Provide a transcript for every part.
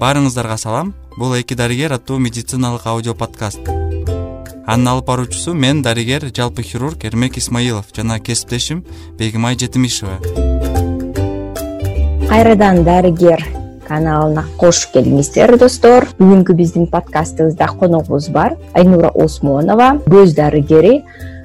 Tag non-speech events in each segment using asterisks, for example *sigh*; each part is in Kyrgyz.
баарыңыздарга салам. Бул эки дарыгер аттуу медициналык аудио подкаст. Анын алып баруучусу мен дарыгер жалпы хирург эрмек исмаилов жана кесиптешим бегимай жетимишева. Кайрадан дарыгер каналына кош келиңиздер достор. Бүгүнкү биздин подкастыбызда коногубуз бар. Айнура осмонова көз дарыгери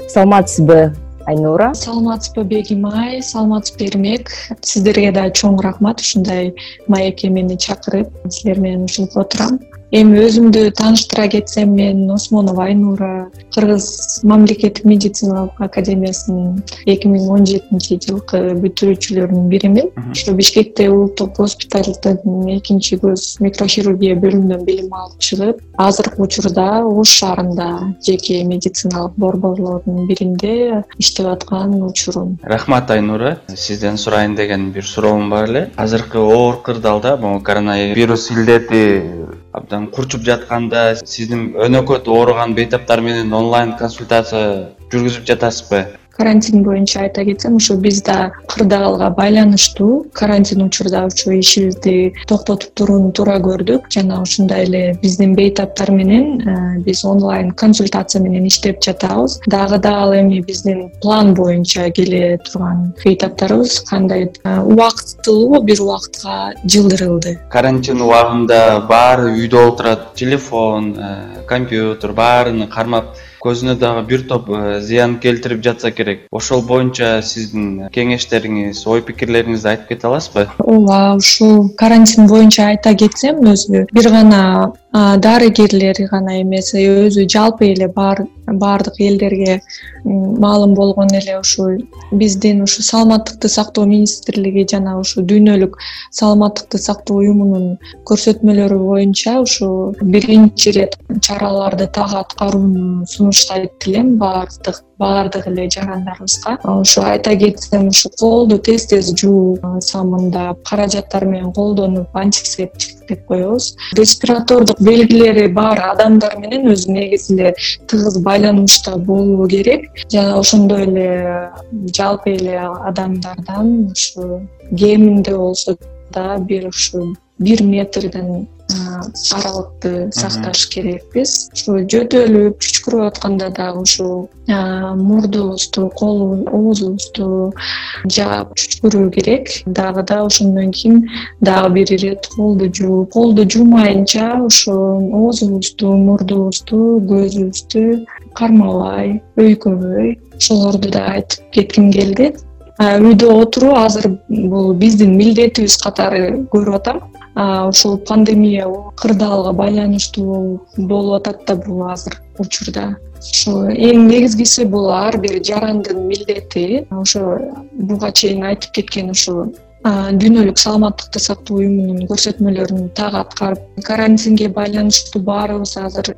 саламатсызбы айнура. Саламатсызбы бегимай саламатсызбы эрмек сиздерге да чоң рахмат. Ушундай маекке мени чакырып силер менен ушинтип отурам эми өзүмдү тааныштыра кетсем мен осмонова айнура кыргыз мамлекеттик медициналык академиясынын эки миң он жетинчи жылкы бүтүрүүчүлөрүнүн биримин. Ошо бишкекте улуттук госпиталдын экинчи көз микрохирургия бөлүмүнөн билим алып чыгып азыркы учурда ош шаарында жеке медициналык борборлордун биринде иштеп аткан учурум. Рахмат айнура. Сизден сурайын деген бир суроом бар эле. Азыркы оор кырдаалда могу коронавирус илдети абдан курчуп жатканда сиздин өнөкөт ооруган бейтаптар менен онлайн консультация жүргүзүп жатасызбы карантин боюнча айта кетсем ушу биз да кырдаалга байланыштуу карантин учурда ушу ишибизди токтотуп турууну туура көрдүк. Жана ушундай эле биздин бейтаптар менен э, биз онлайн консультация менен иштеп жатабыз. Дагы да ал эми биздин план боюнча келе турган бейтаптарыбыз кандай э, убактылуу бир убакытка жылдырылды. Карантин убагында баары үйдө отурат телефон э, компьютер баарыны кармап көзүнө дагы бир топ э, зыян келтирип жатса керек. Ошол боюнча сиздин кеңештериңиз ой пикирлериңизди айтып кете аласызбы? Ооба ушул карантин боюнча айта кетсем өзү бир гана дарыгерлер гана эмес өзү жалпы эле баардык элдерге маалым болгон эле ушу биздин ушу саламаттыкты сактоо министрлиги жана ушу дүйнөлүк саламаттыкты сактоо уюмунун көрсөтмөлөрү боюнча ушу биринчи ирет чараларды так аткарууну сунуштайт элем баардык баардык эле жарандарыбызга. Ошо айта кетсем ушу колду тез тез жууп самындап каражаттар менен колдонуп антисептик коебуз. Респиратордук белгилери бар адамдар менен өзү негизи эле тыгыз байланышта болуу керек. Жана ошондой эле жалпы эле адамдардан ушу кеминде болсо да бир ушу бир метрден аралыкты сакташ керекпиз. Ушу жөтөлүп чүчкүрүп атканда дагы ушул мурдубузду кол оозубузду жаап чүчкүрүү керек. Дагы да ошондон кийин дагы бир ирет колду жууп колду жуумайынча ошо оозубузду мурдубузду көзүбүздү кармабай өйкөбөй ошолорду да айтып кетким келди. Үйдө отуруу азыр бул биздин милдетибиз катары көрүп атам ушул пандемия кырдаалга байланыштуу болуп атат да бул азыр учурда. Ушу эң негизгиси бул ар бир жарандын милдети. Ошо буга чейин айтып кеткен ушул дүйнөлүк саламаттыкты сактоо уюмунун көрсөтмөлөрүн так аткарып карантинге байланыштуу баарыбыз азыр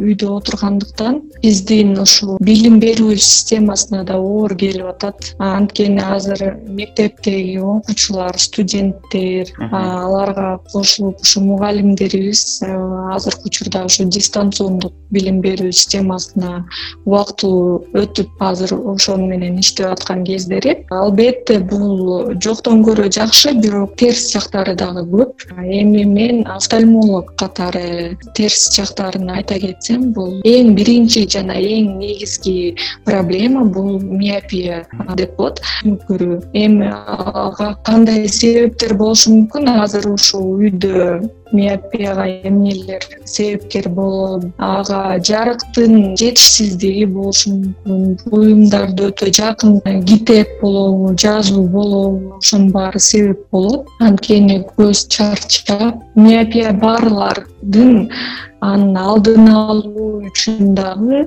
үйдө отургандыктан биздин ушул билим берүү системасына да оор келип атат. Анткени азыр мектептеги окуучулар студенттер аларга кошулуп ушу мугалимдерибиз азыркы учурда ушу дистанциондук билим берүү системасына убактылуу өтүп азыр ошону менен иштеп аткан кездери. Албетте бул жоктон көрө жакшы бирок терс жактары дагы көп. Эми мен офтальмолог катары терс жактарын айта кетсем бул эң биринчи жана эң негизги проблема бул миопия деп коет көрүү эми ага кандай себептер болушу мүмкүн? Азыр ушул үйдө миопияга эмнелер себепкер болот ага жарыктын жетишсиздиги болушу мүмкүн буюмдарды өтө жакын китеп болобу жазуу болобу ошонун баары себеп болот. Анткени көз чарчап миопия барлардын анын алдын алуу үчүн дагы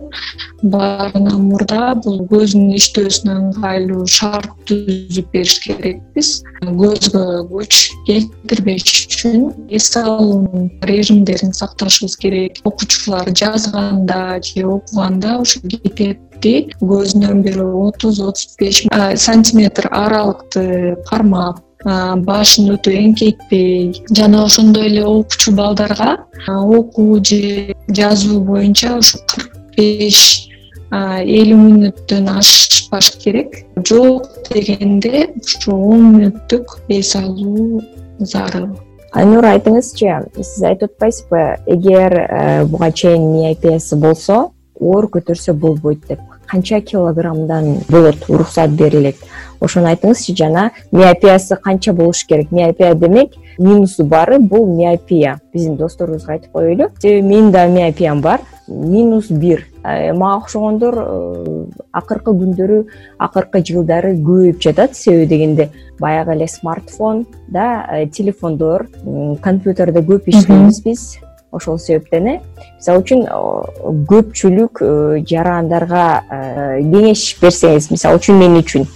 баарынан мурда бул көздүн иштөөсүнө ыңгайлуу шарт түзүп бериш керекпиз. Көзгө күч келтирбеш үчүн эс алуунун режимдерин сакташыбыз керек. Окуучулар жазганда же окуганда ушул китепти көзүнөн бир отуз отуз беш сантиметр аралыкты кармап башын өтө эңкейтпей жана ошондой эле окуучу балдарга окуу же жазуу боюнча ушу кырк беш элүү мүнөттөн ашпаш керек. Жок дегенде ушу он мүнөттүк эс алуу зарыл айнура айтыңызчы сиз айтып атпайсызбы эгер э, буга чейин миопиясы болсо оор көтөрсө болбойт деп канча килограммдан болот уруксат берилет? Ошону айтыңызчы жана миопиясы канча болуш керек? Миопия демек минусу баары бул миопия. Биздин досторубузга айтып коелу. Себеби менин дагы миопиям бар. Минус бир. Э, мага окшогондор э, акыркы күндөрү акыркы жылдары көбөйүп жатат. Себеби дегенде баягы эле смартфон да э, телефондор компьютерде көп иштейбиз биз ошол себептен э мисалы үчүн көпчүлүк жарандарга кеңеш берсеңиз мисалы үчүн мен үчүн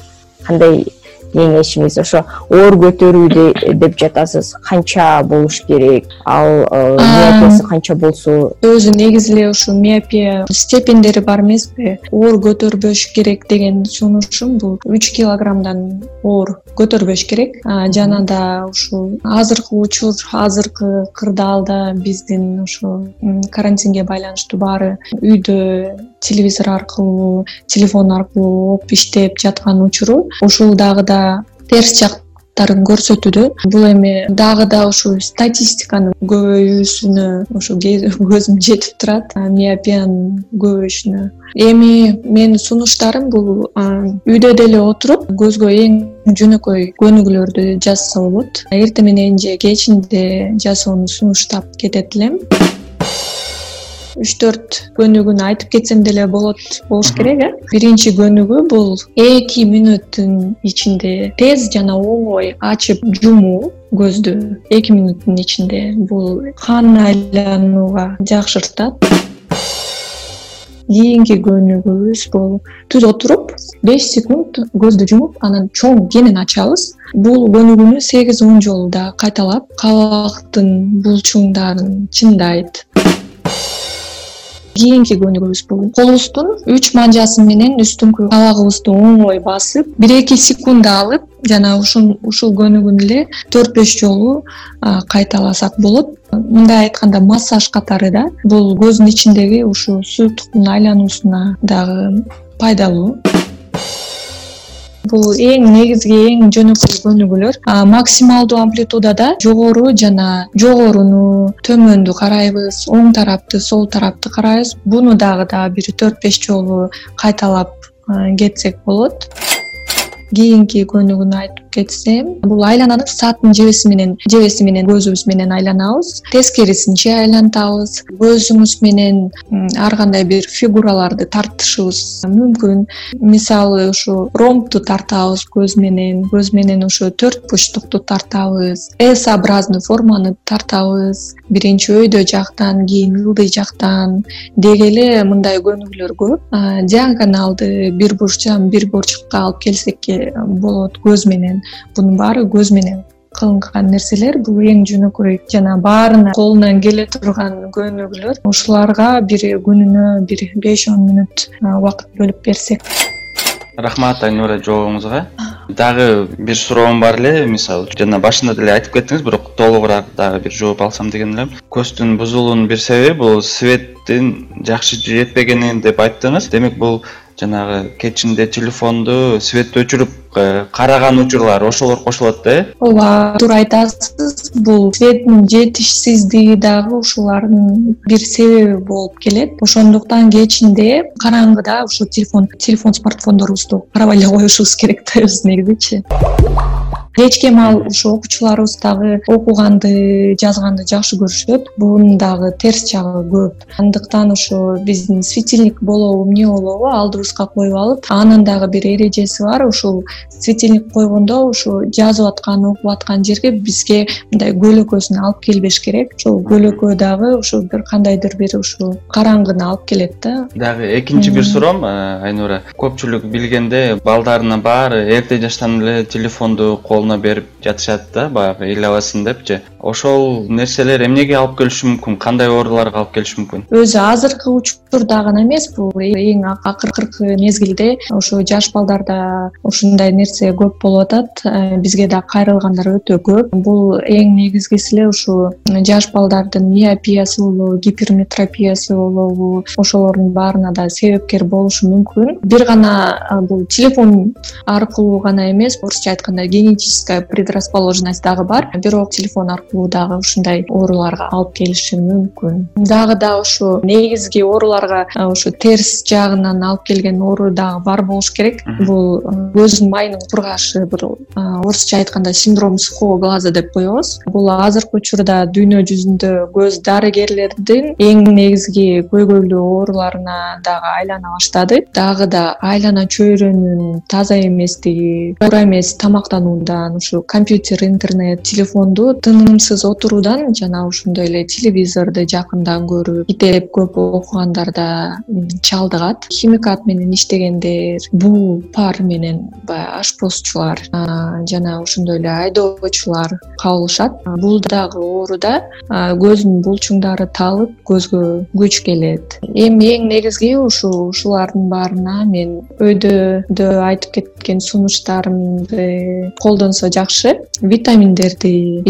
кандай кеңешиңиз ошо оор көтөрүү деп жатасыз. Канча болуш керек? Ал э, миопиясы канча болсо? Өзү негизи эле ушу миопия степендери бар эмеспи? Оор көтөрбөш керек деген сунушум бул үч килограммдан оор көтөрбөш керек. Жана да ушул азыркы учур азыркы кырдаалда биздин ушу карантинге байланыштуу баары үйдө телевизор аркылуу телефон аркылуу иштеп жаткан учуру ушул дагы да терс жактарын көрсөтүүдө. Бул эми дагы да ушул статистиканын көбөйүүсүнө ушу *laughs* көзүм жетип турат. Миопиянын көбөйүшүнө. Эми менин сунуштарым бул үйдө деле отуруп көзгө эң жөнөкөй көнүгүүлөрдү жазса болот эртең менен же кечинде жасоону сунуштап кетет элем үч төрт көнүгүүнү айтып кетсем деле болот болуш керек э? Биринчи көнүгүү бул эки мүнөттүн ичинде тез жана оңой ачып жумуу көздү эки мүнөттүн ичинде бул кан айланууга жакшыртат. Кийинки көнүгүүбүз бул. Түз отуруп беш секунд көздү жумуп анан чоң кенен ачабыз. Бул көнүгүүнү сегиз он жолу да кайталап кабактын булчуңдарын чыңдайт кийинки көнүгүүбүз бул колубуздун үч манжасы менен үстүңкү кабагыбызды оңой басып бир эки секунд алып жана ушул көнүгүүнү эле төрт беш жолу кайталасак болот. Мындай айтканда массаж катары да бул көздүн ичиндеги ушул суюктуктун айлануусуна дагы пайдалуу бул эң негизги эң жөнөкөй көнүгүүлөр. Максималдуу амплитудада жогору жана жогоруну төмөндү карайбыз. Оң тарапты сол тарапты карайбыз. Буну дагы да бир төрт беш жолу кайталап кетсек болот. Кийинки көнүгүүнү айтып кетсем бул айлананы сааттын жебеси менен жебеси менен көзүбүз менен айланабыз. Тескерисинче айлантабыз. Көзүбүз менен ар кандай бир фигураларды тартышыбыз. Мүмкүн мисалы ушу ромбду тартабыз көз менен көз менен ушу төрт бурчтукту тартабыз. С образный форманы тартабыз. Биринчи өйдө жактан кийин ылдый жактан. Деги эле мындай көнүгүүлөр көп. Диагоналды бир бурчтан бир бурчка алып келсек болот көз менен бунун баары көз менен кылынган нерселер бул эң жөнөкөй жана баарына колунан келе турган көнүгүүлөр ушуларга бир күнүнө бир беш он мүнөт убакыт бөлүп берсек. Рахмат айнура жообуңузга дагы бир суроом бар эле мисалы жана башында деле айтып кеттиңиз бирок толугураак дагы бир жооп алсам деген элем. Көздүн бузулуунун бир себеби бул светтин жакшы жетпегени деп айттыңыз. Демек бул жанагы кечинде телефонду светти өчүрүп э, караган учурлар ошолор кошулат да э? Ооба туура айтасыз бул светтин жетишсиздиги дагы ушулардын бир себеби болуп келет. Ошондуктан кечинде караңгыда ушул телефон телефон смартфондорубузду карабай эле коюшубуз керек да өзү негизичи кечке маал ушу окуучуларыбыз дагы окуганды жазганды жакшы көрүшөт бунун дагы терс жагы көп. Андыктан ушу биздин светильник болобу эмне болобу алдыбызга коюп алып анын дагы бир эрежеси бар. Ушул светильник койгондо ушу жазып аткан окуп аткан жерге бизге мындай көлөкөсүн алып келбеш керек. Ошол көлөкө дагы ушу бир кандайдыр бир ушул караңгыны алып келет да. Дагы экинчи бир суроом э, айнура. Көпчүлүк билгенде балдарынын баары эрте жаштан эле телефонду колуна берип жатышат да баягы эл абасын депчи ошол нерселер эмнеге алып келиши мүмкүн? Кандай ооруларга алып келиши мүмкүн? Өзү азыркы учурда гана эмес бул эң акыркы мезгилде ушу жаш балдарда ушундай нерсе көп болуп атат. Э, бизге да кайрылгандар өтө көп. Бул эң негизгиси эле ушу жаш балдардын миопиясы болобу гиперметропиясы болобу ошолордун баарына да себепкер болушу мүмкүн. Бир гана бул телефон аркылуу гана эмес орусча айтканда генетическая предрасположенность дагы бар. Бирок телефон аркылуу бул дагы ушундай ооруларга алып келиши мүмкүн. Дагы да ушу негизги ооруларга ушу терс жагынан алып келген оору дагы бар болуш керек. Бул көздүн майынын кургашы бир орусча айтканда синдром сухого глаза деп коебуз. Бул азыркы учурда дүйнө жүзүндө көз дарыгерлердин эң негизги көйгөйлүү ооруларына дагы айлана баштады. Дагы да айлана чөйрөнүн таза эместиги туура эмес тамактануудан ушу компьютер интернет телефонду отуруудан жана ошондой эле телевизорду жакындан көрүп китеп көп окугандарда чалдыгат. Химикат менен иштегендер бул пар менен баягы ашпозчулар жана ошондой эле айдоочулар кабылышат. Бул дагы ооруда көздүн булчуңдары талып көзгө күч келет. Эми эң негизги ушу ушулардын баарына мен өйдө айтып кеткен сунуштарымды колдонсо жакшы. Витаминдерди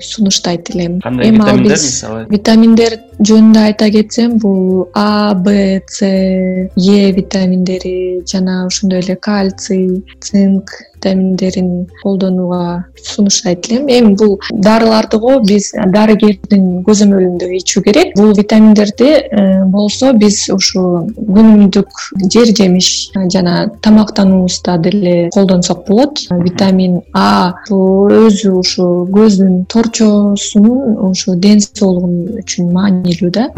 сунуштайт элем. Кандай витаминдер мисалы? витаминдер жөнүндө айта кетсем бул а б с е витаминдери жана ошондой эле кальций цинк витаминдерин колдонууга сунуштайт элем. Эми бул дарыларды го биз дарыгердин көзөмөлүндө ичүү керек. Бул витаминдерди э, болсо биз ушу күнүмдүк жер жемиш жана тамактануубузда деле колдонсок болот. Витамин а бул өзү ушу көздүн торчосунун ушу ден соолугу үчүн маанилүү да.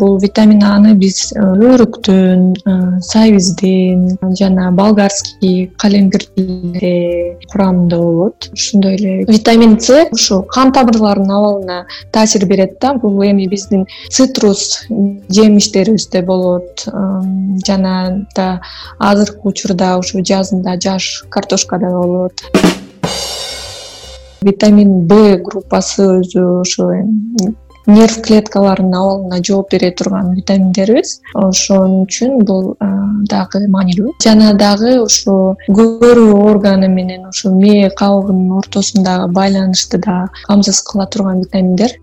Бул витамин аны биз э, өрүктөн э, сабиздин жана болгарский калембир курамында болот. Ошондой эле витамин с ушу кан тамырларынын абалына таасир берет да. Бул эми биздин цитрус жемиштерибизде болот. Жана да азыркы учурда ушу жазында жаш картошкада болот. Витамин б группасы өзү ошо нерв клеткаларынын абалына жооп бере турган витаминдерибиз. Ошон үчүн бул дагы маанилүү. Жана дагы ушу көрүү органы менен ушу мээ кабыгынын ортосундагы байланышты дагы камсыз кыла турган витаминдер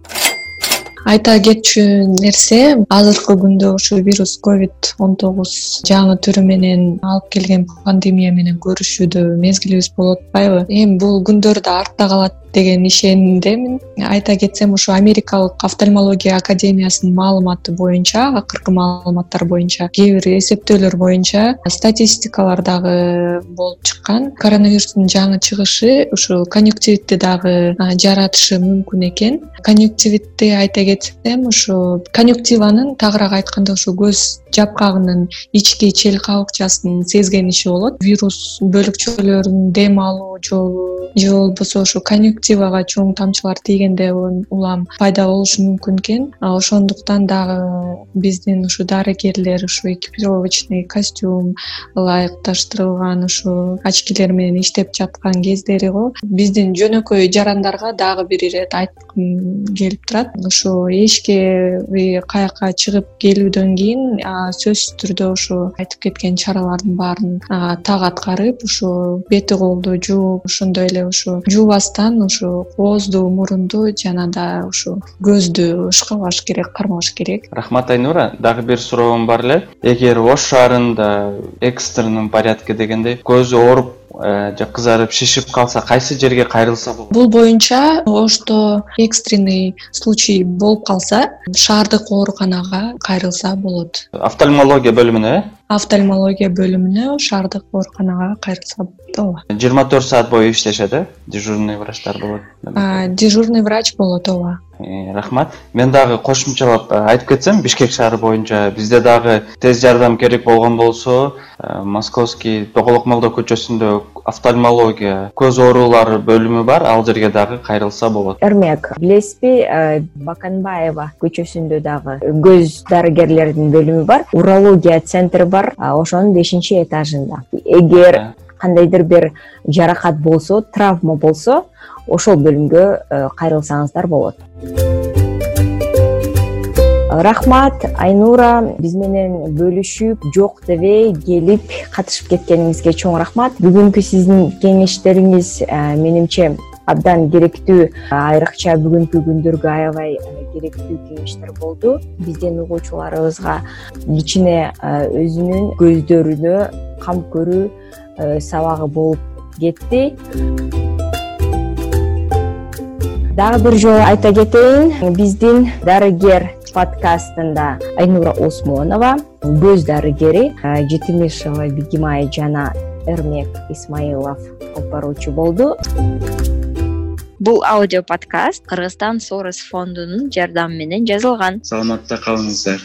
айта кетчү нерсе азыркы күндө ушу вирус ковид он тогуз жаңы түрү менен алып келген пандемия менен көрүшүүдө мезгилибиз болуп атпайбы эми бул күндөр да артта калат деген ишенимдемин айта кетсем ушу америкалык офтальмология академиясынын маалыматы боюнча акыркы маалыматтар боюнча кээ бир эсептөөлөр боюнча статистикалар дагы болуп чыккан. Коронавирустун жаңы чыгышы ушу конъюктивитти дагы жаратышы мүмкүн экен. Конъюктивитти айта ушу конъюктиванын тагыраак айтканда ушу көз жапкагынын ички чел кабыкчасынын сезгениши болот. Вирус бөлүкчөлөрүнүн дем алуу жолу же болбосо ушу конъюктивага чоң тамчылар тийгенде улам пайда болушу мүмкүн экен. Ошондуктан дагы биздин ушу дарыгерлер ушу экипировочный костюм ылайыкташтырылган ушу очкилер менен иштеп жаткан кездери го. Биздин жөнөкөй жарандарга дагы бир ирет айткым келип турат. Ушу эшикке каякка чыгып келүүдөн кийин сөзсүз түрдө ушу айтып кеткен чаралардын баарын так аткарып ушу бети колду жууп ошондой эле ушу жуубастан ушу оозду мурунду жана да ушу көздү ышкабаш керек кармаш керек. Рахмат айнура. Дагы бир суроом бар эле. Эгер ош шаарында экстренный порядке дегендей көзү ооруп же кызарып шишип калса кайсы жерге кайрылса болот? Бул боюнча ошто экстренный случай болуп калса шаардык ооруканага кайрылса болот. Офтальмология бөлүмүнө э? Офтальмология бөлүмүнө шаардык ооруканага кайрылса болот ооба. Жыйырма төрт саат бою иштешет э? Дежурный врачтар болот. Дежурный врач болот ооба. э, рахмат. Мен дагы кошумчалап э, айтып кетсем бишкек шаары боюнча бизде дагы тез жардам керек болгон болсо э, московский тоголок молдо көчөсүндө офтальмология көз оорулары бөлүмү бар ал жерге дагы кайрылса болот. Эрмек билесизби баканбаева көчөсүндө дагы көз дарыгерлердин бөлүмү бар урология центри бар бар ошонун бешинчи этажында. Эгер кандайдыр бир жаракат болсо травма болсо ошол бөлүмгө э, кайрылсаңыздар болот. Рахмат айнура биз менен бөлүшүп жок дебей келип катышып кеткениңизге чоң рахмат. Бүгүнкү сиздин кеңештериңиз э, менимче абдан керектүү айрыкча бүгүнкү күндөргө аябай керектүү кеңештер болду. Биздин угуучуларыбызга кичине өзүнүн көздөрүнө кам көрүү сабагы болуп кетти дагы бир жолу айта кетейин биздин дарыгер подкастында айнура осмонова көз дарыгери жетимишева бегимай жана эрмек исмаилов алып баруучу болду. Бул аудио подкаст кыргызстан сорос фондунун жардамы менен жазылган. Саламатта калыңыздар